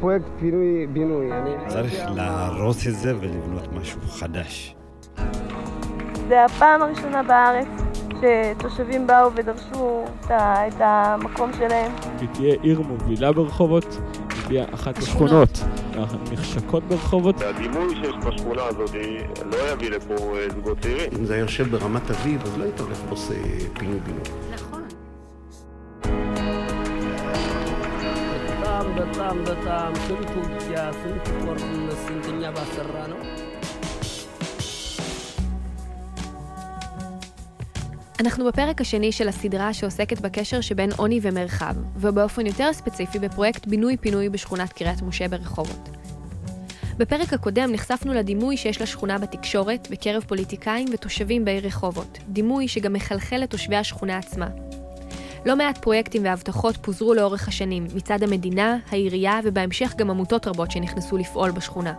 פרויקט פינוי-בינוי. צריך להרוס את זה ולבנות משהו חדש. זה הפעם הראשונה בארץ שתושבים באו ודרשו את המקום שלהם. היא תהיה עיר מובילה ברחובות, היא תהיה אחת השכונות הנחשקות ברחובות. הדימוי שיש בשכונה הזאת לא יביא לפה אה, זוגות צעירים. אם זה היה יושב ברמת אביב, אז לא היית הולך ועושה פינוי-בינוי. በጣም በጣም በጣም ስንት ውጊያ ስንት ጦርነት ስንተኛ ባሰራ ነው אנחנו בפרק השני של הסדרה שעוסקת בקשר שבין עוני ומרחב, ובאופן יותר ספציפי בפרויקט בינוי-פינוי בשכונת קריית משה ברחובות. בפרק הקודם נחשפנו לדימוי שיש לשכונה בתקשורת, בקרב פוליטיקאים ותושבים בעיר רחובות, דימוי שגם מחלחל לתושבי השכונה עצמה. לא מעט פרויקטים והבטחות פוזרו לאורך השנים, מצד המדינה, העירייה ובהמשך גם עמותות רבות שנכנסו לפעול בשכונה.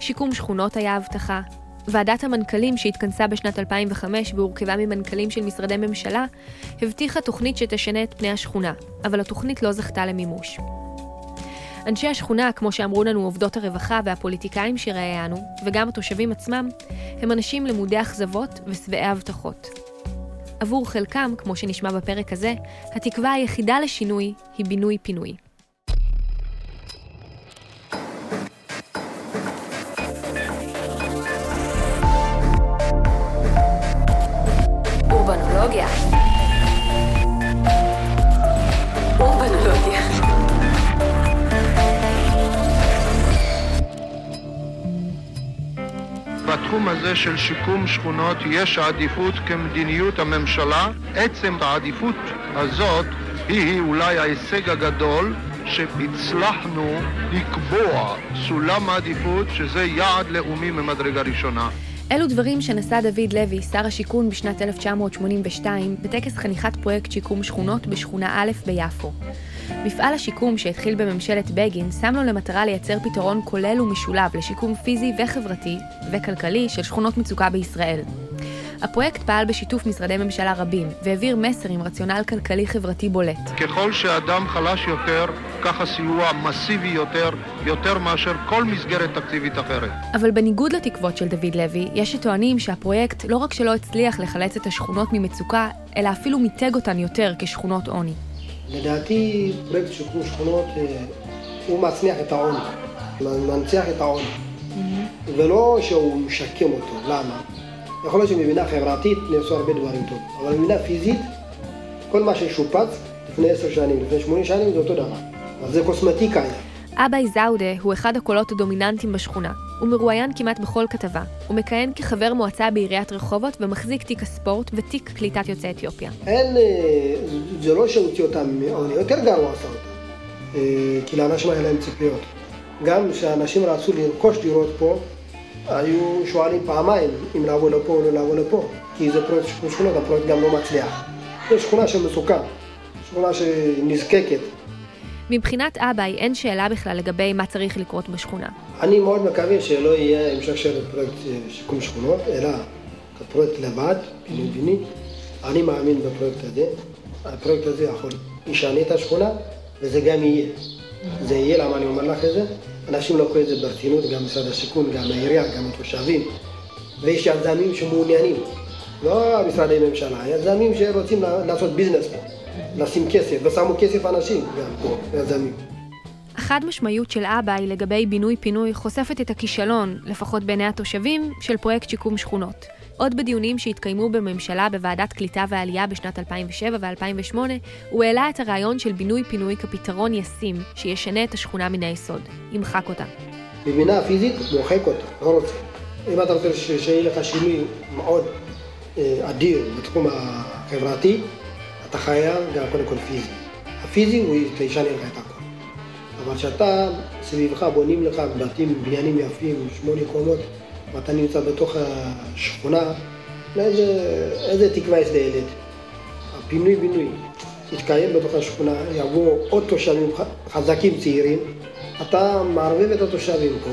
שיקום שכונות היה הבטחה, ועדת המנכ"לים שהתכנסה בשנת 2005 והורכבה ממנכ"לים של משרדי ממשלה, הבטיחה תוכנית שתשנה את פני השכונה, אבל התוכנית לא זכתה למימוש. אנשי השכונה, כמו שאמרו לנו עובדות הרווחה והפוליטיקאים שראיינו, וגם התושבים עצמם, הם אנשים למודי אכזבות ושבעי הבטחות. עבור חלקם, כמו שנשמע בפרק הזה, התקווה היחידה לשינוי היא בינוי-פינוי. אורבנולוגיה. בתחום הזה של שיקום שכונות יש עדיפות כמדיניות הממשלה. עצם העדיפות הזאת היא אולי ההישג הגדול שהצלחנו לקבוע סולם העדיפות שזה יעד לאומי ממדרגה ראשונה. אלו דברים שנשא דוד לוי, שר השיכון בשנת 1982, בטקס חניכת פרויקט שיקום שכונות בשכונה א' ביפו. מפעל השיקום שהתחיל בממשלת בגין שם לו למטרה לייצר פתרון כולל ומשולב לשיקום פיזי וחברתי וכלכלי של שכונות מצוקה בישראל. הפרויקט פעל בשיתוף משרדי ממשלה רבים, והעביר מסר עם רציונל כלכלי-חברתי בולט. ככל שאדם חלש יותר, ככה סיוע מסיבי יותר, יותר מאשר כל מסגרת תקציבית אחרת. אבל בניגוד לתקוות של דוד לוי, יש שטוענים שהפרויקט לא רק שלא הצליח לחלץ את השכונות ממצוקה, אלא אפילו מיתג אותן יותר כשכונות עוני. לדעתי פרויקט שיקום שכונות הוא מצניח את העוני, מנציח את העוני, ולא שהוא משקם אותו, למה? יכול להיות שמבינה חברתית נעשו הרבה דברים טוב, אבל מבינה פיזית, כל מה ששופץ לפני עשר שנים, לפני שמונה שנים, זה אותו דבר. אז זה קוסמטיקה היה. אבאי זאודה הוא אחד הקולות הדומיננטיים בשכונה. הוא מרואיין כמעט בכל כתבה. הוא מכהן כחבר מועצה בעיריית רחובות ומחזיק תיק הספורט ותיק קליטת יוצאי אתיופיה. אין, זה לא שהוציא אותם מעוני, יותר גרוע עשה אותם. כי לאנשים היה להם ציפיות. גם כשאנשים רצו לרכוש דירות פה, היו שואלים פעמיים אם לבוא לפה או לא לבוא לפה, כי זה פרויקט שכונות, הפרויקט גם לא מצליח. זו שכונה שמסוכן, שכונה שנזקקת. מבחינת אבאי אין שאלה בכלל לגבי מה צריך לקרות בשכונה. אני מאוד מקווה שלא יהיה המשך של פרויקט שיקום שכונות, אלא כפרויקט לבד, פינוי ביני. אני מאמין בפרויקט הזה. הפרויקט הזה יכול ישנה את השכונה, וזה גם יהיה. זה יהיה, למה אני אומר לך את זה? אנשים לקחו את זה ברצינות, גם משרד השיכון, גם העירייה, גם התושבים. ויש יזמים שמעוניינים, לא משרדי ממשלה, יזמים שרוצים לעשות ביזנס פה, לשים כסף, ושמו כסף אנשים גם פה, יזמים. החד משמעיות של אבאי לגבי בינוי-פינוי חושפת את הכישלון, לפחות בעיני התושבים, של פרויקט שיקום שכונות. עוד בדיונים שהתקיימו בממשלה בוועדת קליטה ועלייה בשנת 2007 ו-2008, הוא העלה את הרעיון של בינוי-פינוי כפתרון ישים, שישנה את השכונה מן היסוד, ימחק אותה. בבינה פיזית, מוחק אותה, לא רוצה. אם אתה רוצה שיהיה לך שינוי מאוד אדיר בתחום החברתי, חייב גם קודם כל פיזי. הפיזי הוא ישנה לך את הכל. אבל כשאתה סביבך בונים לך בתים, בניינים יפים, שמונה קומות, ואתה נמצא בתוך השכונה, איזה, איזה תקווה יש לילד? הפינוי-בינוי יתקיים בתוך השכונה, יבואו עוד תושבים חזקים צעירים, אתה מערבב את התושבים פה,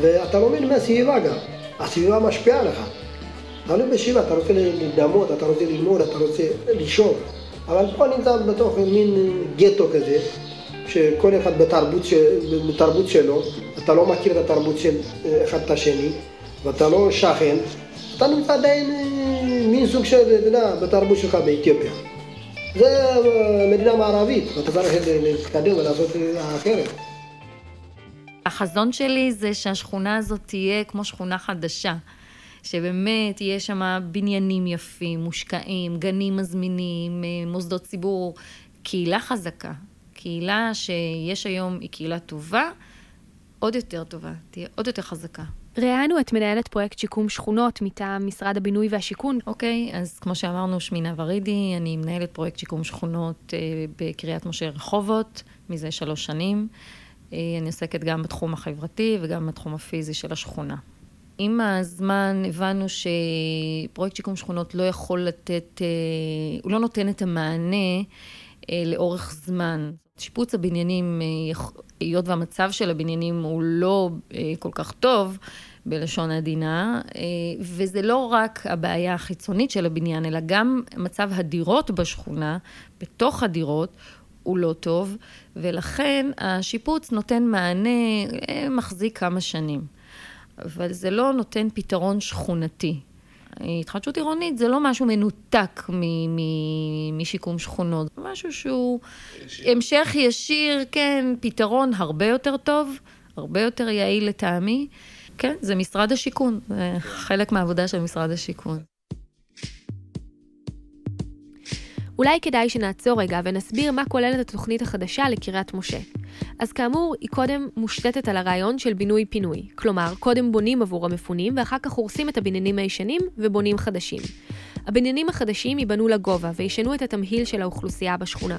ואתה לומד מהסביבה גם. הסביבה משפיעה עליך. לא בסביבה, אתה רוצה לדמות, אתה רוצה ללמוד, אתה רוצה לישון. אבל פה נמצא בתוך מין גטו כזה, שכל אחד בתרבות, ש... בתרבות שלו, אתה לא מכיר את התרבות של אחד את השני, ואתה לא שכן, אתה נמצא עדיין מין סוג של, אתה יודע, בתרבות שלך באתיופיה. זה מדינה מערבית, ואתה צריך להתקדם ולעשות אחרת. החזון שלי זה שהשכונה הזאת תהיה כמו שכונה חדשה. שבאמת יהיה שם בניינים יפים, מושקעים, גנים מזמינים, מוסדות ציבור, קהילה חזקה. קהילה שיש היום היא קהילה טובה, עוד יותר טובה, תהיה עוד יותר חזקה. ראיינו את מנהלת פרויקט שיקום שכונות מטעם משרד הבינוי והשיכון. אוקיי, okay, אז כמו שאמרנו, שמי נאוה רידי, אני מנהלת פרויקט שיקום שכונות אה, בקריית משה רחובות מזה שלוש שנים. אה, אני עוסקת גם בתחום החברתי וגם בתחום הפיזי של השכונה. עם הזמן הבנו שפרויקט שיקום שכונות לא יכול לתת, אה, הוא לא נותן את המענה אה, לאורך זמן. שיפוץ הבניינים, אה, היות והמצב של הבניינים הוא לא כל כך טוב, בלשון עדינה, וזה לא רק הבעיה החיצונית של הבניין, אלא גם מצב הדירות בשכונה, בתוך הדירות, הוא לא טוב, ולכן השיפוץ נותן מענה, מחזיק כמה שנים. אבל זה לא נותן פתרון שכונתי. התחדשות עירונית זה לא משהו מנותק משיקום שכונות, זה משהו שהוא המשך ישיר, כן, פתרון הרבה יותר טוב, הרבה יותר יעיל לטעמי. כן, זה משרד השיכון, זה חלק מהעבודה של משרד השיכון. אולי כדאי שנעצור רגע ונסביר מה כוללת התוכנית החדשה לקריית משה. אז כאמור, היא קודם מושתתת על הרעיון של בינוי-פינוי. כלומר, קודם בונים עבור המפונים, ואחר כך הורסים את הבניינים הישנים ובונים חדשים. הבניינים החדשים ייבנו לגובה וישנו את התמהיל של האוכלוסייה בשכונה.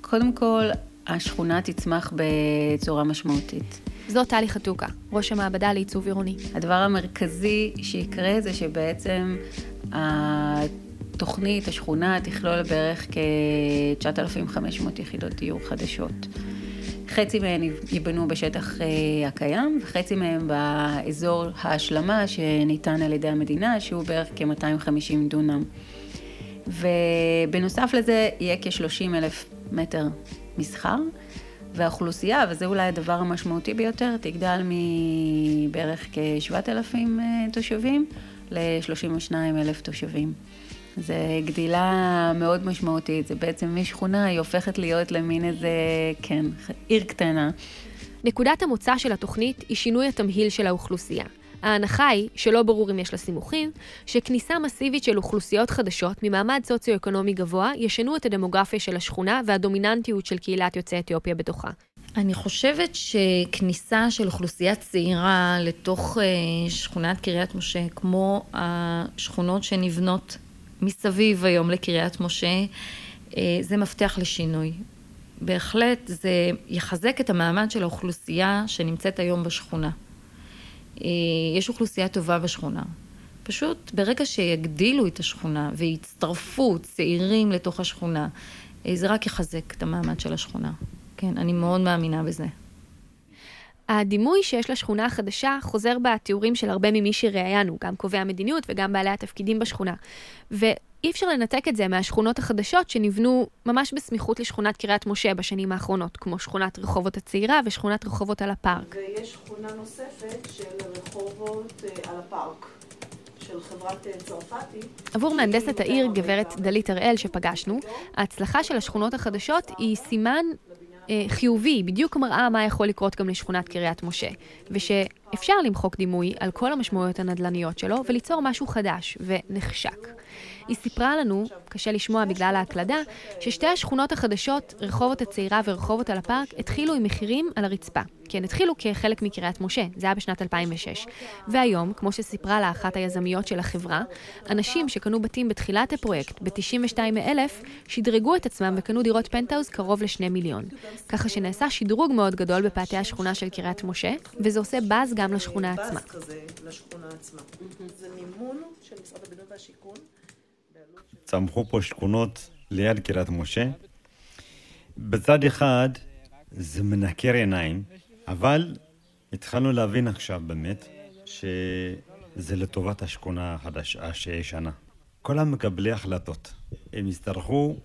קודם כל, השכונה תצמח בצורה משמעותית. זאת טלי חתוקה, ראש המעבדה לעיצוב עירוני. הדבר המרכזי שיקרה זה שבעצם התוכנית, השכונה, תכלול בערך כ-9,500 יחידות דיור חדשות. חצי מהן ייבנו בשטח אה, הקיים, וחצי מהן באזור ההשלמה שניתן על ידי המדינה, שהוא בערך כ-250 דונם. ובנוסף לזה יהיה כ-30 אלף מטר מסחר, והאוכלוסייה, וזה אולי הדבר המשמעותי ביותר, תגדל מבערך כ-7,000 אה, תושבים ל-32 אלף תושבים. זה גדילה מאוד משמעותית, זה בעצם משכונה, היא הופכת להיות למין איזה, כן, עיר קטנה. נקודת המוצא של התוכנית היא שינוי התמהיל של האוכלוסייה. ההנחה היא, שלא ברור אם יש לה סימוכים, שכניסה מסיבית של אוכלוסיות חדשות ממעמד סוציו-אקונומי גבוה ישנו את הדמוגרפיה של השכונה והדומיננטיות של קהילת יוצאי אתיופיה בתוכה. אני חושבת שכניסה של אוכלוסייה צעירה לתוך אה, שכונת קריית משה, כמו השכונות שנבנות מסביב היום לקריית משה, אה, זה מפתח לשינוי. בהחלט זה יחזק את המעמד של האוכלוסייה שנמצאת היום בשכונה. אה, יש אוכלוסייה טובה בשכונה. פשוט ברגע שיגדילו את השכונה ויצטרפו צעירים לתוך השכונה, אה, זה רק יחזק את המעמד של השכונה. כן, אני מאוד מאמינה בזה. הדימוי שיש לשכונה החדשה חוזר בתיאורים של הרבה ממי שראיינו, גם קובעי המדיניות וגם בעלי התפקידים בשכונה. ואי אפשר לנתק את זה מהשכונות החדשות שנבנו ממש בסמיכות לשכונת קריית משה בשנים האחרונות, כמו שכונת רחובות הצעירה ושכונת רחובות על הפארק. ויש שכונה נוספת של רחובות אה, על הפארק. של חברת אה, צרפתי. עבור מהנדסת העיר, גברת דלית הראל, שפגשנו, ההצלחה של השכונות החדשות היא סימן חיובי, בדיוק מראה מה יכול לקרות גם לשכונת קריית משה, ושאפשר למחוק דימוי על כל המשמעויות הנדל"ניות שלו וליצור משהו חדש ונחשק. היא סיפרה לנו, קשה לשמוע בגלל ההקלדה, ששתי השכונות החדשות, רחובות הצעירה ורחובות על הפארק, התחילו עם מחירים על הרצפה. כי הן התחילו כחלק מקריית משה, זה היה בשנת 2006. והיום, כמו שסיפרה לה אחת היזמיות של החברה, אנשים שקנו בתים בתחילת הפרויקט, ב-92 אלף, שדרגו את עצמם וקנו דירות פנטהאוז קרוב ל-2 מיליון. ככה שנעשה שדרוג מאוד גדול בפאתי השכונה של קריית משה, וזה עושה באז גם לשכונה עצמה. זה מימון של משרד הבינוי והשיכון. צמחו פה שכונות ליד קריית משה. בצד אחד זה מנקר עיניים, אבל התחלנו להבין עכשיו באמת שזה לטובת השכונה החדשה, הישנה. כל המקבלי החלטות, הם יצטרכו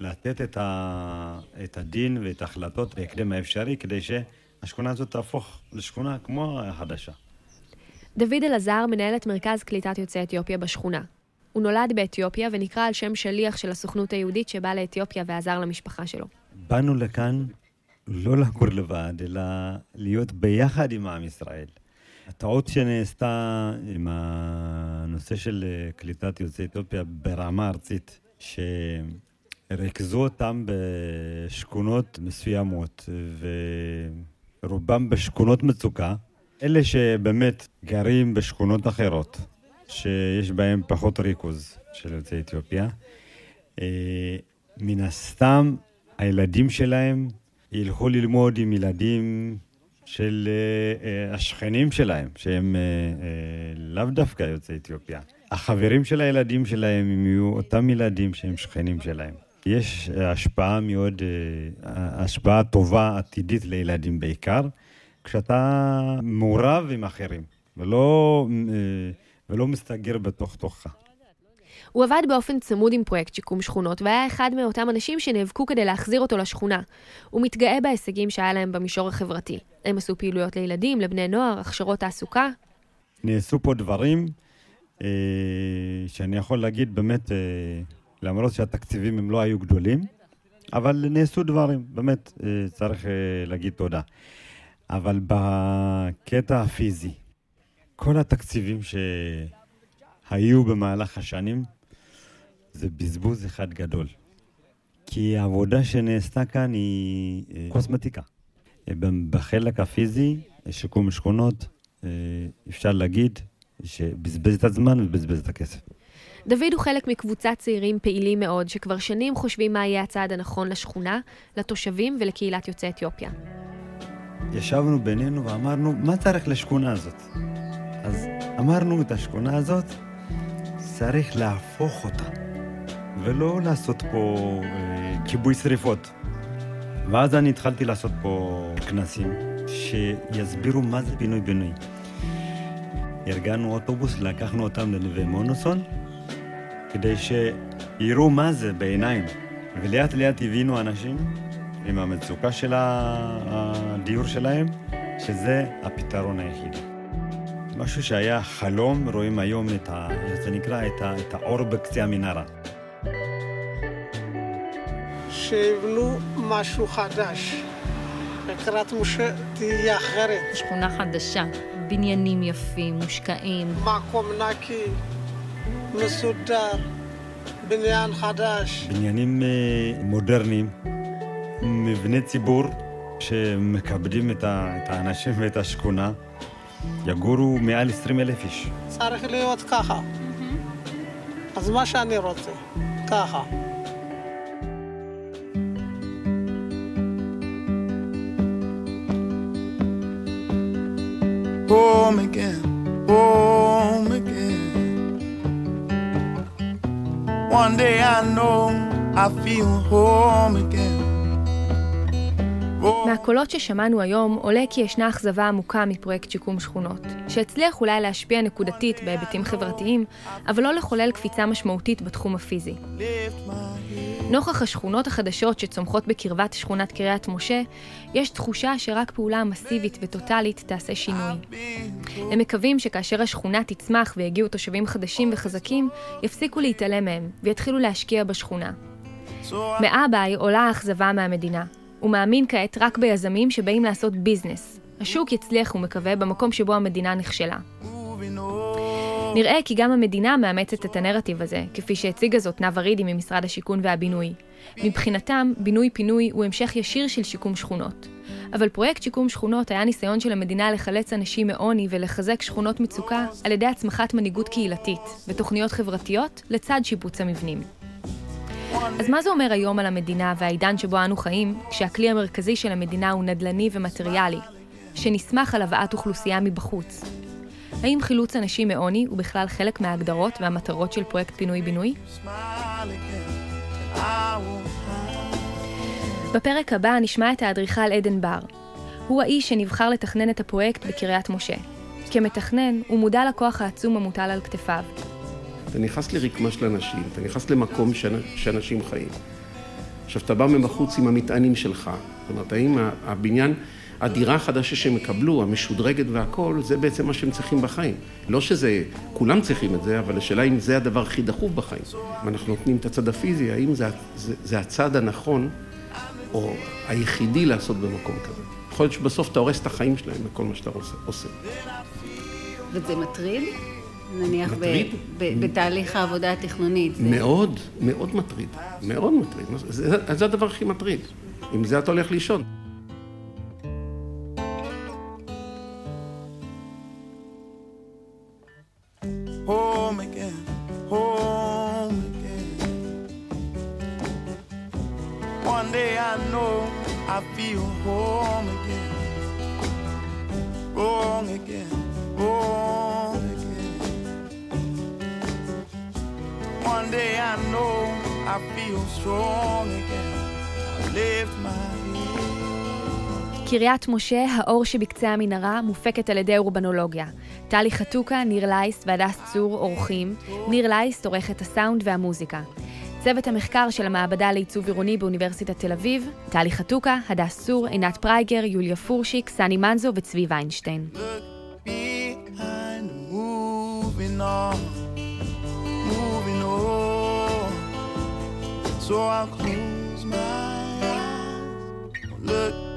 לתת את, ה, את הדין ואת ההחלטות בהקדם האפשרי, כדי שהשכונה הזאת תהפוך לשכונה כמו החדשה. דוד אלעזר מנהל את מרכז קליטת יוצאי אתיופיה בשכונה. הוא נולד באתיופיה ונקרא על שם שליח של הסוכנות היהודית שבא לאתיופיה ועזר למשפחה שלו. באנו לכאן לא לגור לבד, אלא להיות ביחד עם עם ישראל. הטעות שנעשתה עם הנושא של אה, קליטת יוצאי אתיופיה ברמה ארצית, שריכזו אותם בשכונות מסוימות, ורובם בשכונות מצוקה. אלה שבאמת גרים בשכונות אחרות, שיש בהם פחות ריכוז של יוצאי אתיופיה, אה, מן הסתם הילדים שלהם ילכו ללמוד עם ילדים של uh, uh, השכנים שלהם, שהם לאו דווקא יוצאי אתיופיה. החברים של הילדים שלהם הם יהיו אותם ילדים שהם שכנים שלהם. יש השפעה מאוד, השפעה טובה עתידית לילדים בעיקר, כשאתה מעורב עם אחרים, ולא, ולא מסתגר בתוך תוכך. הוא עבד באופן צמוד עם פרויקט שיקום שכונות, והיה אחד מאותם אנשים שנאבקו כדי להחזיר אותו לשכונה. הוא מתגאה בהישגים שהיה להם במישור החברתי. הם עשו פעילויות לילדים, לבני נוער, הכשרות תעסוקה. נעשו פה דברים אה, שאני יכול להגיד באמת, אה, למרות שהתקציבים הם לא היו גדולים, אבל נעשו דברים, באמת אה, צריך אה, להגיד תודה. אבל בקטע הפיזי, כל התקציבים שהיו במהלך השנים, זה בזבוז אחד גדול. כי העבודה שנעשתה כאן היא אה, קוסמטיקה. אה, בחלק הפיזי, שיקום שכונות, אה, אפשר להגיד שבזבז את הזמן ובזבז את הכסף. דוד הוא חלק מקבוצת צעירים פעילים מאוד, שכבר שנים חושבים מה יהיה הצעד הנכון לשכונה, לתושבים ולקהילת יוצאי אתיופיה. ישבנו בינינו ואמרנו, מה צריך לשכונה הזאת? אמרנו, את השכונה הזאת צריך להפוך אותה. ולא לעשות פה אה, כיבוי שריפות. ואז אני התחלתי לעשות פה כנסים שיסבירו מה זה פינוי-בינוי. ארגנו אוטובוס, לקחנו אותם לנווה מונוסון, כדי שיראו מה זה בעיניים. ולאט לאט הבינו אנשים עם המצוקה של הדיור שלהם, שזה הפתרון היחידי. משהו שהיה חלום, רואים היום את ה... זה נקרא את, ה, את האור בקצה המנהרה. שיבנו משהו חדש. בקריית משה תהיה אחרת. שכונה חדשה, בניינים יפים, מושקעים. מקום נקי, מסודר, בניין חדש. בניינים אה, מודרניים, מבני ציבור שמכבדים את האנשים ואת השכונה. יגורו מעל 20 אלף איש. צריך להיות ככה. אז מה שאני רוצה, ככה. home again, home again. One day I know I feel home again. מהקולות ששמענו היום עולה כי ישנה אכזבה עמוקה מפרויקט שיקום שכונות, שהצליח אולי להשפיע נקודתית בהיבטים חברתיים, אבל לא לחולל קפיצה משמעותית בתחום הפיזי. נוכח השכונות החדשות שצומחות בקרבת שכונת קריית משה, יש תחושה שרק פעולה מסיבית וטוטאלית תעשה שינוי. הם מקווים שכאשר השכונה תצמח ויגיעו תושבים חדשים וחזקים, יפסיקו להתעלם מהם ויתחילו להשקיע בשכונה. מאביי עולה האכזבה מהמדינה. הוא מאמין כעת רק ביזמים שבאים לעשות ביזנס. השוק יצליח, הוא מקווה, במקום שבו המדינה נכשלה. נראה כי גם המדינה מאמצת את הנרטיב הזה, כפי שהציגה זאת נאוה רידי ממשרד השיכון והבינוי. מבחינתם, בינוי-פינוי הוא המשך ישיר של שיקום שכונות. אבל פרויקט שיקום שכונות היה ניסיון של המדינה לחלץ אנשים מעוני ולחזק שכונות מצוקה על ידי הצמחת מנהיגות קהילתית ותוכניות חברתיות לצד שיפוץ המבנים. אז מה זה אומר היום על המדינה והעידן שבו אנו חיים, כשהכלי המרכזי של המדינה הוא נדל"ני ומטריאלי, שנסמך על הבאת אוכלוסייה מבחוץ? האם חילוץ אנשים מעוני הוא בכלל חלק מההגדרות והמטרות של פרויקט פינוי-בינוי? בפרק הבא נשמע את האדריכל עדן בר. הוא האיש שנבחר לתכנן את הפרויקט בקריית משה. כמתכנן, הוא מודע לכוח העצום המוטל על כתפיו. אתה נכנס לרקמה של אנשים, אתה נכנס למקום שאנשים חיים. עכשיו, אתה בא מבחוץ עם המטענים שלך, זאת אומרת, האם הבניין, הדירה החדשה שהם יקבלו, המשודרגת והכול, זה בעצם מה שהם צריכים בחיים. לא שזה, כולם צריכים את זה, אבל השאלה אם זה הדבר הכי דחוף בחיים. אם אנחנו נותנים את הצד הפיזי, האם זה, זה, זה הצד הנכון, או היחידי לעשות במקום כזה. יכול להיות שבסוף אתה הורס את החיים שלהם בכל מה שאתה עושה. וזה מטריד? נניח מטריד? ב, ב, בתהליך העבודה התכנונית. זה... מאוד, מאוד מטריד. מאוד מטריד. זה, זה הדבר הכי מטריד. עם זה אתה הולך לישון. Home again, home again. One day I know I feel home again. Wrong again, wrong I feel strong again. I lift my קריית משה, האור שבקצה המנהרה, מופקת על ידי אורבנולוגיה. טלי חתוקה, ניר לייס והדס צור עורכים, ניר לייס עורך את הסאונד והמוזיקה. צוות המחקר של המעבדה לעיצוב עירוני באוניברסיטת תל אביב, טלי חתוקה, הדס צור, עינת פרייגר, יוליה פורשיק, סני מנזו וצבי ויינשטיין. So I'll close my eyes, look